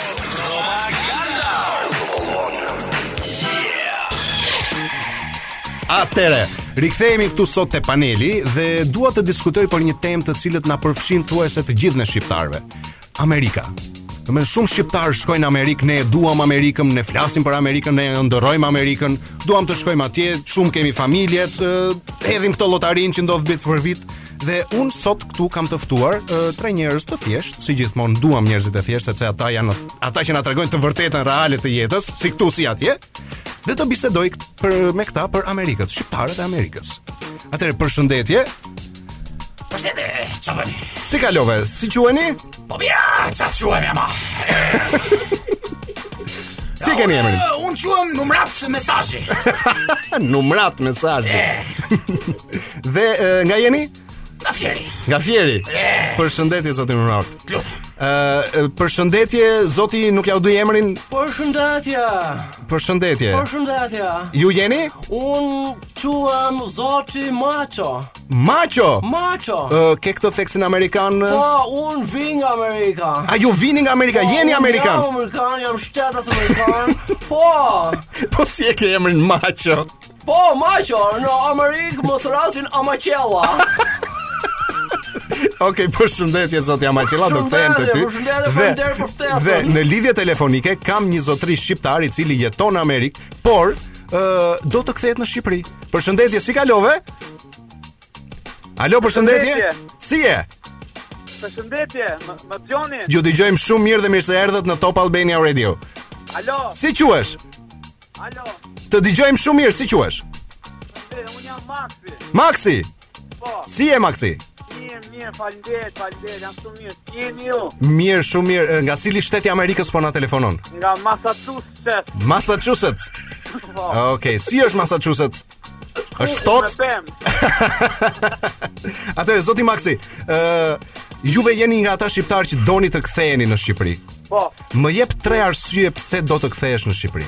Atëherë, rikthehemi këtu sot te paneli dhe dua të diskutoj për një temë e cila na përfshin thuajse të gjithë ne shqiptarëve. Amerika. Do më shumë shqiptar shkojnë në Amerikë, ne e duam Amerikën, ne flasim për Amerikën, ne e ëndërrojmë Amerikën, duam të shkojmë atje, shumë kemi familje, hedhim këtë lotarinë që ndodh vit për vit dhe unë sot këtu kam të ftuar tre njerëz të thjeshtë, si gjithmonë duam njerëzit e thjeshtë sepse ata janë ata që na tregojnë të vërtetën reale të jetës, si këtu si atje. Dhe të bisedoj për me këta për Amerikën, shqiptarët e Amerikës. Atëherë përshëndetje. Përshëndetje, çfarë bëni? Si kalove? Si quheni? Po mirë, çfarë quhem jam? Si keni emrin? Unë quhem numrat mesazhi. numrat mesazhi. Eh. Dhe nga jeni? Nga Fieri. Nga Fieri. Eh. Përshëndetje zoti Numrat. Lutem. Ë, përshëndetje zoti, nuk ja u di emrin. Përshëndetje. Përshëndetje. Përshëndetje. Ju jeni? Unë Quam zoti Maço. Maço. Maço. Ke këtë theksin amerikan? Po, unë vij nga Amerika. A ju vini nga Amerika? Po, Jeni amerikan? Jam amerikan, jam shtetas amerikan. po. Po si e ke emrin Maço? Po, Maço, në Amerikë më thrasin Amaqella. Ok, përshëndetje zoti Amaqella, do kthehem te ty. Dhe, dhe në lidhje telefonike kam një zotëri shqiptar i cili jeton në Amerikë por ë do të kthehet në Shqipëri. Përshëndetje, si kalove? Alo, përshëndetje. përshëndetje. Si je? Përshëndetje, më, më dëgjoni. Ju dëgjojmë shumë mirë dhe mirë se erdhët në Top Albania Radio. Alo. Si quhesh? Alo. Të dëgjojmë shumë mirë, si quhesh? Unë jam Maxi. Maxi, Po. Si je Maxi? Mirë, mirë, faleminderit, faleminderit, jam shumë mirë. Si jeni ju? Mirë, shumë mirë. Nga cili shtet i Amerikës po na telefonon? Nga Massachusetts. Massachusetts. Po. Okej, si është Massachusetts? Është ftohtë. Atëherë zoti Maxi, ë uh, juve jeni nga ata shqiptarë që doni të ktheheni në Shqipëri. Po. Më jep tre arsye pse do të kthehesh në Shqipëri.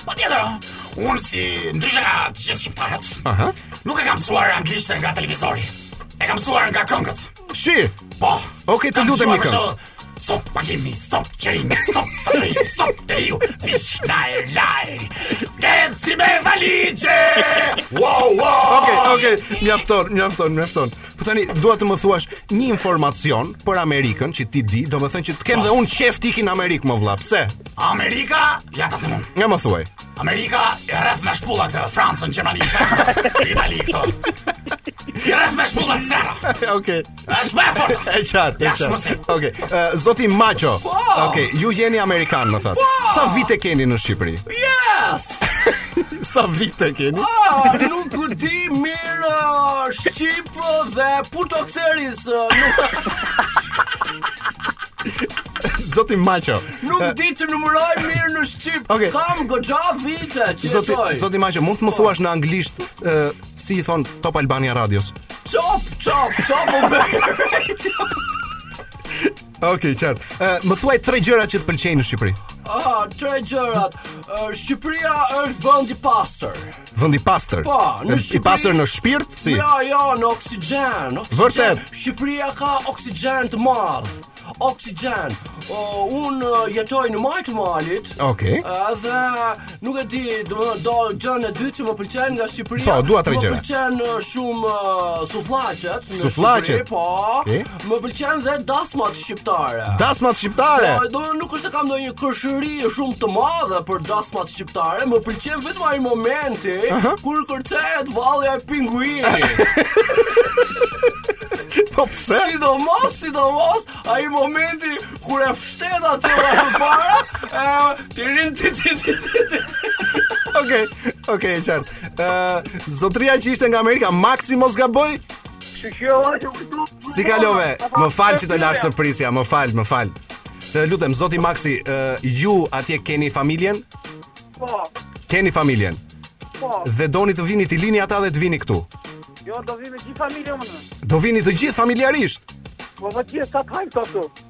Po tjetër, unë si ndryshe nga të gjithë shqiptarët, Aha. nuk e kam mësuar anglishten nga televizori. E kam mësuar nga këngët. Shi. Po. Okej, të lutem një këngë. Stop pagimi, stop qerim, stop pagimi, stop teriu, vish laj, laj, Genci me valixhe! Wow, wow! Okej, okay, okej, okay. mjafton, mjafton, mjafton. Po tani dua të më thuash një informacion për Amerikën që ti di, domethënë që të kem dhe unë qeft ikin në Amerikë më vëlla. Pse? Amerika, ja ta them unë. Ja më thuaj. Amerika e rreh me shpulla këtë Francën, Gjermani, Itali këto. I rreh me shpulla të tëra. Okej. Është më e fortë. E qartë, e Ja, qartë. shumë si. Okej. Ë, Zoti Macho. Po. Okej, ju jeni amerikan, më thatë. Sa vite keni në Shqipëri? Yes! Sa vite keni? Ah, nuk u di mirë uh, Shqip uh, dhe Porto Xeris uh, nuk, Zoti Maqo. nuk di të numëroj mirë në Shqip Okej. Kam goxha vite që Zoti jetoj Zoti Maqo, mund të më thuash në anglisht ë, si i thonë Top Albania Radio-s? Çop, çop, çop u bërë Okej, okay, qartë. Uh, më thuaj tre gjëra që të pëlqejnë në Shqipëri. Ah, tre gjërat. Uh, Shqipëria është vend i pastër. Vend i pastër. Po, në Shqipëri. I pastër në shpirt, si? Jo, jo, në oksigjen. oksigjen. Vërtet. Shqipëria ka oksigjen të madh. Oksigjen. Uh, unë uh, jetoj në majë të malit. Okej. Okay. Uh, dhe nuk e di, do ti dhe gjënë e dytë që më pëlqen nga Shqipëria. Po, dua tre gjëra. Më pëlqen uh, shumë uh, sufllaqet. Sufllaqet. Po. Okay. Më pëlqen dhe dasmat shqiptare. Dasmat shqiptare. Po, po nuk është se kam ndonjë kërshëri shumë të madhe për dasmat shqiptare, më pëlqen vetëm ai momenti uh -huh. kur kërcehet vallja e pinguinit. Po pse? Sidomos, sidomos ai momenti kur e fshteta të dhe për para, e, të rinë të të të të të Okej, okej, qartë. Zotëria që ishte nga Amerika, Maxi mos gaboj, Si kalove? Më fal që të lashë të prisje, më fal, më fal. Të lutem zoti Maxi, uh, ju atje keni familjen? Po. Keni familjen? Po. Dhe doni të vini t'i lini ata dhe të vini këtu? Jo, do vini me gjithë familjen unë. Do vini të gjithë familjarisht? Po, po, të gjithë sa jemi këtu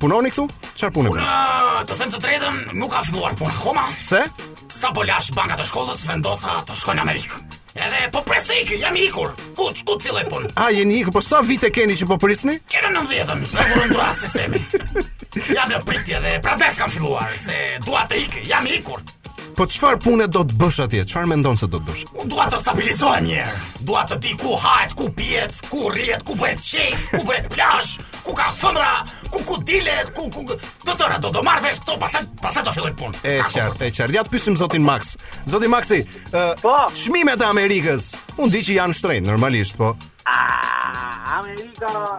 Punoni këtu? Çfarë pune bën? Unë, të them të drejtën, nuk kam filluar punë akoma. Pse? Sapo lashë bankat e shkollës, vendosa të shkoj në Amerikë. Edhe po pres të iki, jam i ikur. Ku, ku të filloj punë? A jeni ikur, po sa vite keni që po prisni? Që në nëntëdhjetën, kur u ndërrua sistemi. jam në pritje dhe prandaj s'kam filluar, se dua të iki, jam i ikur. Po çfarë pune do të bësh atje? Çfarë mendon se do të bësh? Unë dua të stabilizohem një herë. Dua të di ku hahet, ku pihet, ku rrihet, ku bëhet qejf, ku bëhet plazh, ku ka femra, ku ku dilet, ku ku do të ra do të marr vesh këto, pastaj pastaj do filloj punë. E qartë, e qartë. Ja të pyesim zotin Max. Zoti Maxi, ë po. çmimet e Amerikës. Unë e di që janë shtrenjtë normalisht, po. Ah, Amerika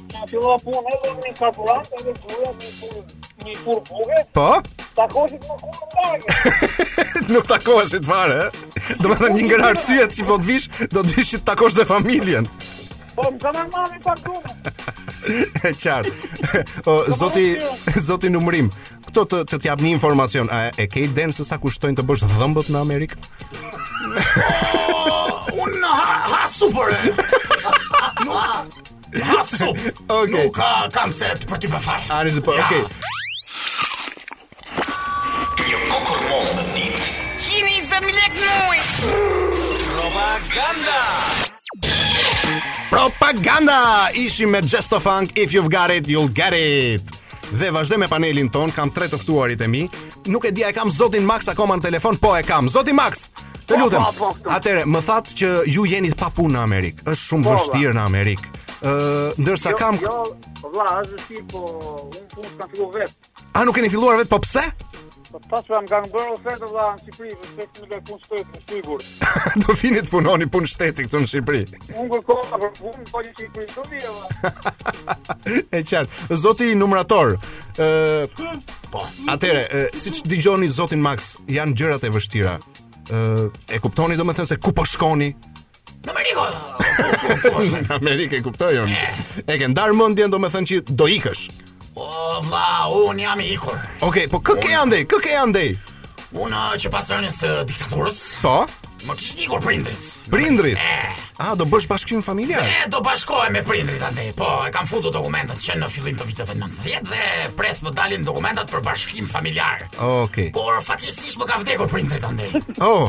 Unë fillova punë edhe në një restorant, edhe gruja në furrë në furrë buke. Po? Takosit më kurë në lagë. Nuk takoheshit fare, e? Domethënë një nga arsyet që po të vish, do të vish që të takosh dhe familjen. Po, më të nërmani pa gruja. E qartë. O, zoti, zoti Lumturim, këto të, të t'jap një informacion, a e ke idenë se sa kushtojnë të bësh dhëmbët në Amerikë? Oh, unë ha, ha super, e? Ha sup. Okej. Nuk ka kam se të për ti pa fare. Ani zë po, Ja. okej. Një kokër mall në ditë. Kini 20 mijë lekë në muaj. Propaganda. Propaganda! Ishim me Just of Funk, if you've got it, you'll get it. Dhe vazhdojmë panelin tonë, kam tre të ftuarit e mi. Nuk e di, a e kam zotin Max akoma në telefon? Po e kam. Zoti Max, të po, lutem. Po, po, Atëherë, më thatë që ju jeni pa punë në Amerikë. Është shumë vështirë në Amerikë. Ë, ndërsa jo, kam Jo, vëlla, është si po unë punë sa të vet. A nuk keni filluar vet, po pse? Po pas pra më kanë bërë ofertë vëlla në Shqipëri, më shpejt më ka punë shteti, sigur. Do vini të punoni punë shteti këtu në Shqipëri. Unë kërkova për punë, po një qikë për shumë jo. E qartë, zoti numërator, uh, po, atëherë, uh, siç dëgjoni zotin Max, janë gjërat e vështira, uh, e kuptoni domethënë se ku po shkoni, Në Amerikë. Në Amerikë e kuptoj unë. E ke ndarë mendjen, domethënë që do ikësh. O vlla, unë jam i ikur. Okej, okay, po kë ke andej? Kë ke andej? Unë uh, që pas rënies së diktaturës. Po. Më kishin ikur prindërit. Prindërit. Eh. A do bësh bashkim familjar? E do bashkohem me prindërit andej. Po, e kam futur dokumentat që në fillim të viteve 90 dhe pres më dalin dokumentat për bashkim familjar. Okej. Okay. Por fatkeqësisht më kanë vdekur prindërit andej. Oh.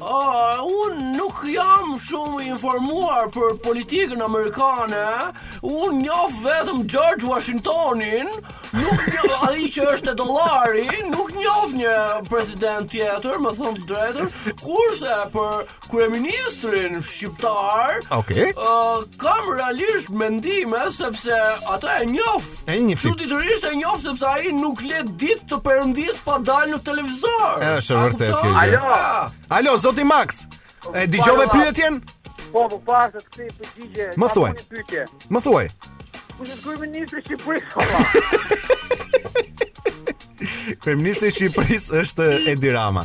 unë nuk jam shumë i informuar për politikën amerikane, unë njof vetëm George Washingtonin, nuk njof ai që është te dollari, nuk njof një president tjetër, me thënë të drejtën, kurse për kryeministrin shqiptar, okay. uh, kam realisht mendime sepse atë e njof E njoh. Çuditërisht e njoh sepse ai nuk lë ditë të perëndisë pa dalë në televizor. Është e vërtetë kjo gjë. Alo. Alo, zoti Max. E dëgjove pyetjen? Po, po pas të kthej përgjigje. Më thuaj. Më thuaj. Kush është kryeministri i Shqipërisë? Kryeministri i Shqipërisë është Edi Rama.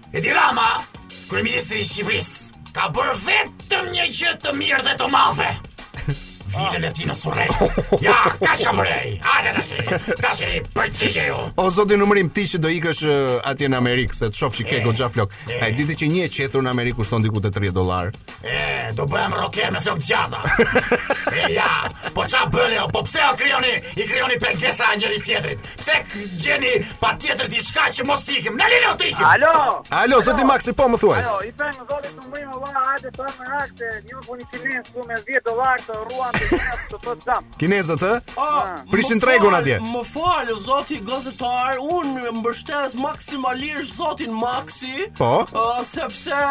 Edi Rama, kryeministri i Shqipërisë, ka bërë vetëm një gjë të mirë dhe të madhe. Vilën e tij në Surrel. Ja, ka shëmërej. Hajde tash. Tash i përgjigje ju. O zoti numërim ti që do ikësh uh, atje në Amerikë, se të shoh që ke goxha flok. A e di ti që një e qethur në Amerikë kushton diku te 30 dollar? E, do bëhem rocker me flokë të gjata. e ja, po ça bëni o, po pse o krijoni, i krijoni pengesa njëri tjetrit. Pse gjeni patjetër diçka që mos të ikim? Na lini o të ikim! Alo! Alo, zoti Maxi, po më thuaj. Alo, i thënë në zotit të mbëjmë, Allah, ajde të më rakë se një më puni qinin s'ku me 10 dolar të ruan të një të të të zamë. Kinezët, e? O, Prishin tregun atje. Më fal, zoti gazetar, unë mbështes maksimalisht zotin Maxi. Po? sepse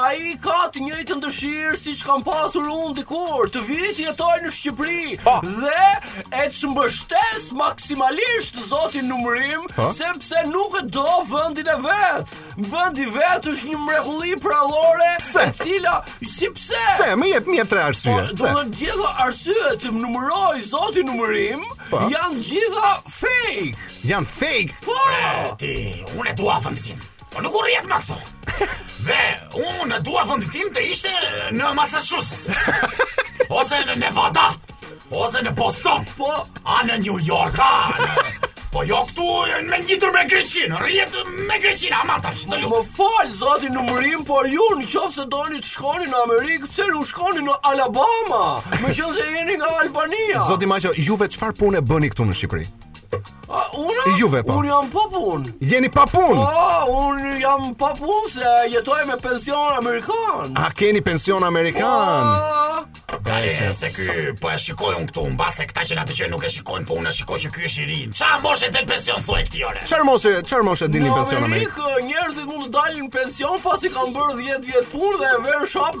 Ai ka të njëjtën dëshirë siç kam pasur unë dikur, të vijë të jetojë në Shqipëri. Po. Dhe e çmbështes maksimalisht zotin Numërim, po, sepse nuk e do vendin e vet. Vendi i vet është një mrekulli përrallore, e cila si pse? Pse? Më jep, më jep tre arsye. Po, do të gjitha arsyet që numëroi zoti Numërim, po, janë të gjitha fake. Janë fake. Po. Ti, unë e dua vendin. Po nuk u rrihet më këtu. Dhe unë e dua vendin tim të ishte në Massachusetts. Ose në Nevada. Ose në Boston. Po. A në New York. A, në... Po jo këtu me ngjitur me Greqinë, rrihet me Greqinë ama tash të lutem. Më fal zoti Numërim, por ju në qoftë se doni të shkoni në Amerikë, pse nuk shkoni në Alabama? Meqenëse jeni nga Albania. Zoti Maqo, juve çfarë pune bëni këtu në Shqipëri? Unë? Juve po. Unë jam pa punë. Jeni pa punë. Oh, unë jam pa punë se jetoj me pension amerikan. A keni pension amerikan? Oh. Ja, se ky po e shikoj un këtu, mbase këta që na ndjekin nuk e shikojnë, po un e shikoj që ky është i ri. Çfarë moshe del në pension thuaj ti ore? Çfarë moshe, çfarë moshe dilni në pension amerikan? Në Amerikë njerëzit mund të dalin në pension pasi kanë bërë 10 vjet punë dhe e verë shop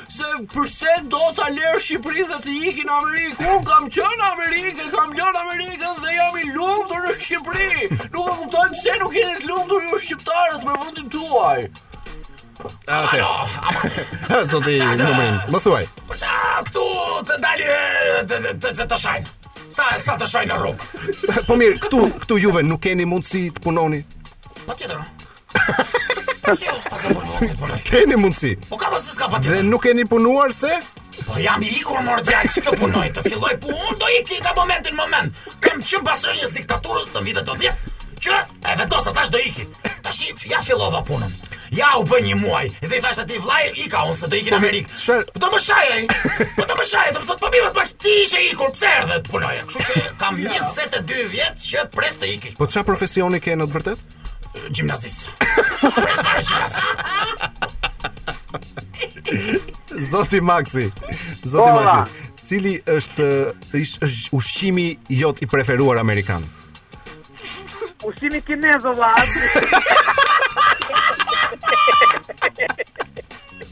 Se përse do ta lërë Shqipërinë dhe të ikë në Amerikë? Unë kam qenë në Amerikë, kam lënë Amerikën dhe jam i lumtur në Shqipëri. Nuk e kuptoj pse nuk jeni të lumtur ju shqiptarët me vendin tuaj. Atë. Zoti Numërim. Më thuaj. Po ça këtu të dalë të të të, të shajn. Sa sa të shajn në rrugë. Po mirë, këtu këtu juve nuk keni mundësi të punoni. Patjetër. Keni mundësi. Po ka, si s'ka patjetër. Dhe nuk keni punuar se Po jam i ikur mor djal, ç'të punoj të filloj punë, unë do ik nga momentin në moment. Kam qenë pasojë e diktaturës te vitet 90, që e vendosa tash do iki. Tash ja fillova punën. Ja u bë një muaj. Dhe i thashë atij vllai, ika unë se do iki në po, Amerikë. Çfarë? Po do më shaj ai. Po do më shaj, do më thotë po bim atë pak ti ishe ikur, pse erdhe të punoje? Kështu që kam 22 vjet që pres të iki. Po çfarë profesioni keni në të vërtetë? Gjimnazist. Zoti Maxi. Zoti po, Maxi. Cili është, ish, ushqimi jot i preferuar amerikan? Ushqimi kinez vallai.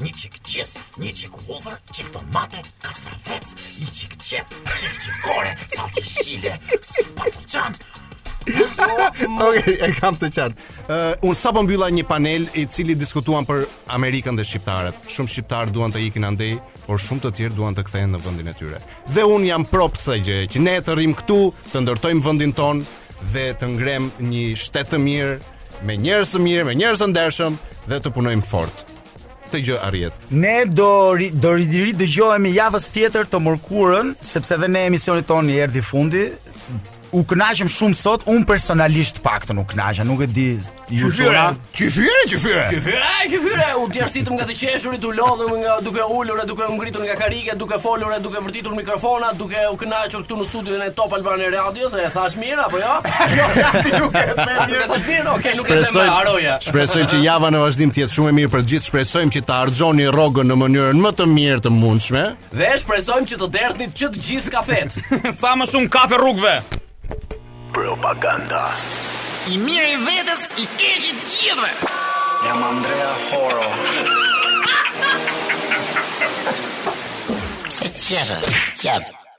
një çik gjiz, një çik uvër, çik tomate, kastravec, një çik qepë, çik çikore, salcë shile, si patëlqant. Ok, e kam të qartë. Uh, unë sapo mbylla një panel i cili diskutuan për Amerikën dhe shqiptarët. Shumë shqiptarë duan të ikin andej, por shumë të tjerë duan të kthehen në vendin e tyre. Dhe unë jam pro kësaj gjëje, që ne të rrimë këtu, të ndërtojmë vendin tonë dhe të ngremë një shtet të mirë, me njerëz të mirë, me njerëz të ndershëm dhe të punojmë fort. këtë gjë arrihet. Ne do do ridëgjohemi javës tjetër të mërkurën, sepse dhe ne emisionit tonë i erdhi fundi. U kënaqëm shumë sot, un personalisht paktën u kënaqa, nuk e di ju çuna. Qyfyre, qyfyre. Qyfyre, qyfyre, u djersitëm nga të qeshurit, u lodhëm nga duke ulur e duke u ngritur nga karika, duke folur e duke ngritur mikrofonat duke u kënaqur këtu në studion e Top Albania Radios dhe e thash mirë apo jo? Jo, nuk e them mirë. E thash mirë, okay, nuk e them më harroja. Shpresojmë që java në vazhdim të jetë shumë e mirë për të gjithë. Shpresojmë që ta harxhoni rrogën në mënyrën më të mirë të mundshme. Dhe shpresojmë që të derdhni që të gjithë kafet. Sa më shumë kafe rrugëve. Propaganda. I miri i vetes, i keqi i të gjithëve. Jam Andrea Horo. Pse qeshe? Qejf.